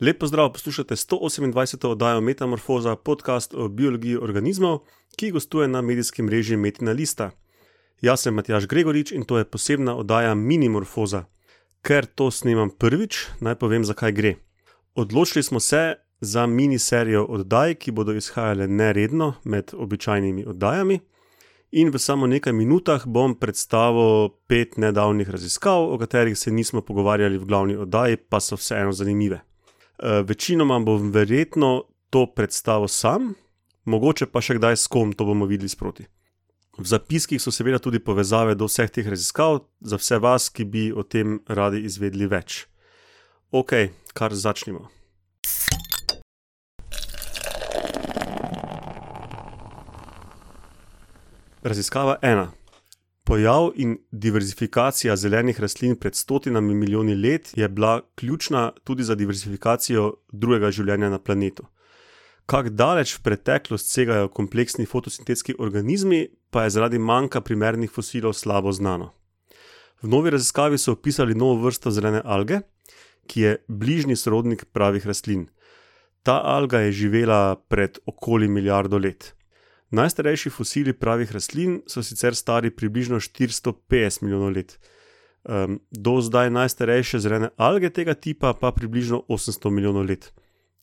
Lep pozdrav, poslušate 128. oddajo Metamorfoza, podcast o biologiji organizmov, ki gostuje na medijskem mreži Metina Lista. Jaz sem Matjaš Gregorič in to je posebna oddaja Minimorfoza. Ker to snemam prvič, naj povem, zakaj gre. Odločili smo se za miniserijo oddaj, ki bodo izhajale neredno med običajnimi oddajami. In v samo nekaj minutah bom predstavil pet nedavnih raziskav, o katerih se nismo pogovarjali v glavni oddaji, pa so vseeno zanimive. E, večinoma bom verjetno to predstavil sam, mogoče pa še kdaj s kom, to bomo videli sproti. V zapiskih so seveda tudi povezave do vseh teh raziskav, za vse vas, ki bi o tem radi izvedeli več. Ok, kar začnimo. Raziskava ena. Pojav in diverzifikacija zelenih rastlin pred stotinami milijoni let je bila ključna tudi za diverzifikacijo drugega življenja na planetu. Kako daleč v preteklost segajo kompleksni fotosintetski organizmi, pa je zaradi manjka primernih fosilov slabo znano. V novi raziskavi so opisali novo vrsto zelene alge, ki je bližnji sorodnik pravih rastlin. Ta alga je živela pred okoli milijardo let. Najstarejši fosili pravih rastlin so sicer stari približno 450 milijonov let. Um, do zdaj najstarejše zelene alge tega tipa pa približno 800 milijonov let.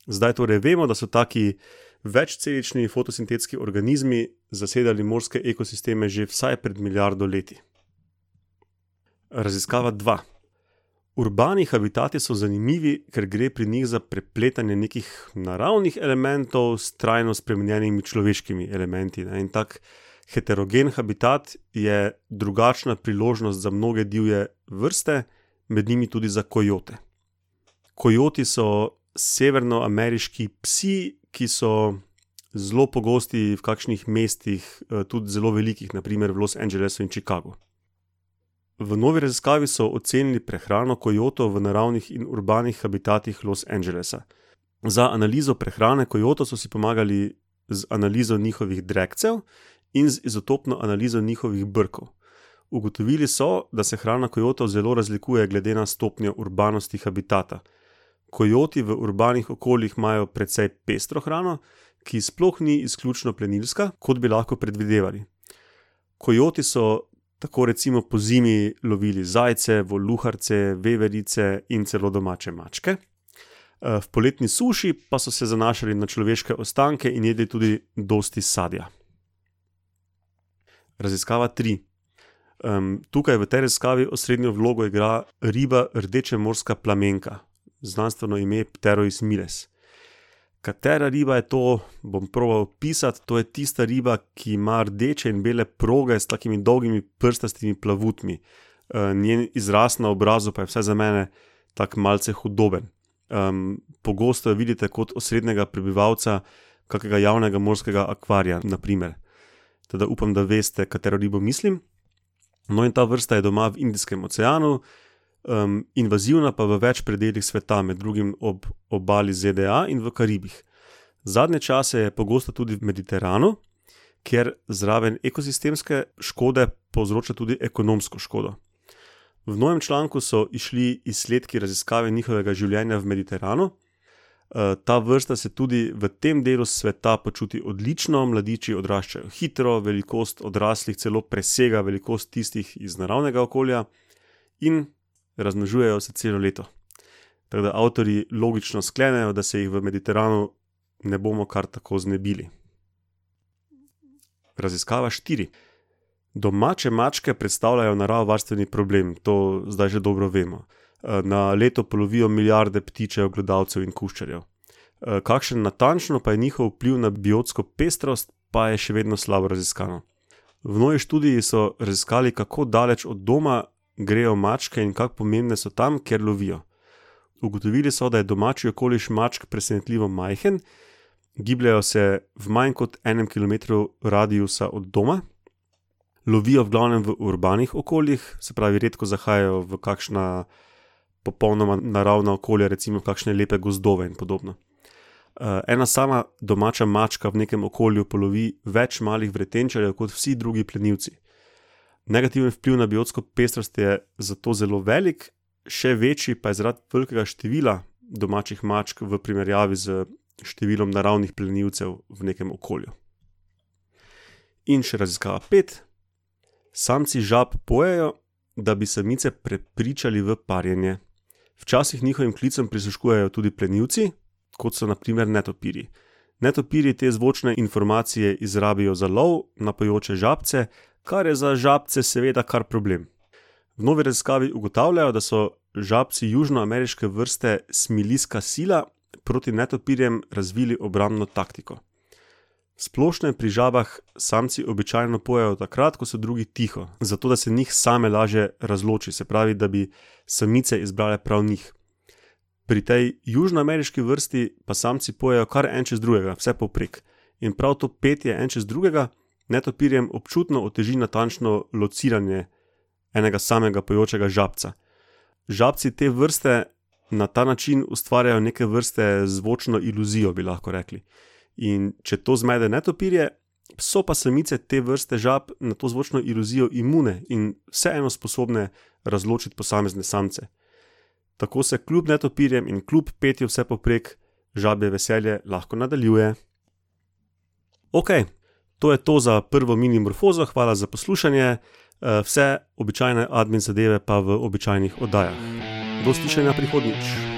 Zdaj torej vemo, da so taki večcelični fotosintetski organizmi zasedali morske ekosisteme že vsaj pred milijardo leti. Raziskava 2. Urbani habitati so zanimivi, ker gre pri njih za prepletanje nekih naravnih elementov s trajno spremenjenimi človeškimi elementi. Ne? In tak heterogen habitat je drugačna priložnost za mnoge divje vrste, med njimi tudi za kojote. Kojoti so severnoameriški psi, ki so zelo pogosti v kakšnih mestih, eh, tudi zelo velikih, naprimer v Los Angelesu in Chicagu. V novi raziskavi so ocenili prehrano kojotov v naravnih in urbanih habitatih Los Angelesa. Za analizo prehrane kojotov so si pomagali z analizo njihovih drekcev in z izotopno analizo njihovih brkov. Ugotovili so, da se hrana kojotov zelo razlikuje glede na stopnjo urbanosti habitata. Kojoti v urbanih okoljih imajo precej pestro hrano, ki sploh ni izključno plenilska, kot bi lahko predvidevali. Kojoti so tako recimo po zimi lovili zajce, voluharce, veverice in celo domače mačke. Eh, v poletni suši pa so se zanašali na človeške ostanke in jedli tudi dosti sadja. Raziskava 3. Um, tukaj v tej raziskavi osrednjo vlogo igra riba rdeče morska plamenka, znanstveno ime Pterois miles. Katera riba je to, bom proval opisati. To je tista riba, ki ima rdeče in bele proge s takimi dolgimi prstastimi plavutmi. Uh, njen izraz na obrazu pa je vsaj za mene tako malce hudoben. Um, pogosto jo vidite kot osrednjega prebivalca kakega javnega morskega akvarija, naprimer. Teda upam, da veste, katero ribo mislim. No, in ta vrsta je doma v Indijskem oceanu, um, invazivna pa v več predeljih sveta, med drugim ob obali ZDA in v Karibih. Zadnje čase je pogosta tudi v Mediteranu, kjer zraven ekosistemske škode povzroča tudi ekonomsko škodo. V novem članku so išli izsledki raziskave njihovega življenja v Mediteranu. Ta vrsta se tudi v tem delu sveta počuti odlično, mladiči odraščajo hitro, velikost odraslih celo presega velikost tistih iz naravnega okolja, in razmnožujejo se celo leto. Tako da avtori logično sklenejo, da se jih v Mediteranu ne bomo kar tako znebili. Raziskava 4. Domače mačke predstavljajo naravovarstveni problem, to zdaj že dobro vemo. Na leto polovijo milijarde ptičev, gledalcev in kuščarjev. Kakšen natančno pa je njihov vpliv na biotsko pestrost, pa je še vedno slabo raziskano. V novi študiji so raziskali, kako daleč od doma grejo mačke in kako pomembne so tam, ker lovijo. Ugotovili so, da je domači okoliš mačk presenetljivo majhen, gibljajo se v manj kot enem kilometru radiusa od doma, lovijo v glavnem v urbanih okoljih, se pravi, redko zahajajo v kakšna popolnoma naravna okolja, recimo v kakšne lepe gozdove in podobno. Uh, ena sama domača mačka v nekem okolju polovi več malih vretenčarjev kot vsi drugi plenilci. Negativen vpliv na biotsko pestrost je zato zelo velik, še večji pa je zaradi velikega števila domačih mačk v primerjavi z številom naravnih plenilcev v nekem okolju. In še raziskava pet. Samci žab pojejo, da bi samice prepričali v parjenje. Včasih njihovim klicem prisluškujejo tudi plenilci, kot so naprimer netopiri. Netopiri te zvočne informacije izrabijo za lov na pojoče žabce, kar je za žabce seveda kar problem. V novi raziskavi ugotavljajo, da so žabci južnoameriške vrste Smiliska sila proti netopirjem razvili obrambno taktiko. Splošno je pri žabah samci običajno pojejo takrat, ko so drugi tiho, zato da se njih same lažje razloči, se pravi, da bi samice izbrale prav njih. Pri tej južnoameriški vrsti pa samci pojejo kar en čez drugega, vse poprek. In prav to petje en čez drugega netopirjem občutno oteži natančno lociranje enega samega pojočega žabca. Žabci te vrste na ta način ustvarjajo neke vrste zvočno iluzijo, bi lahko rekli. In če to zmede netopirje, so pa samice te vrste žab na to zvočno iluzijo imune in vseeno sposobne razločiti posamezne samce. Tako se kljub netopirjem in kljub petju vse poprek, žabje veselje lahko nadaljuje. Ok, to je to za prvo mini morfozo, hvala za poslušanje. Eh, vse običajne admin zadeve pa v običajnih oddajah. Do slišanja prihodnjič.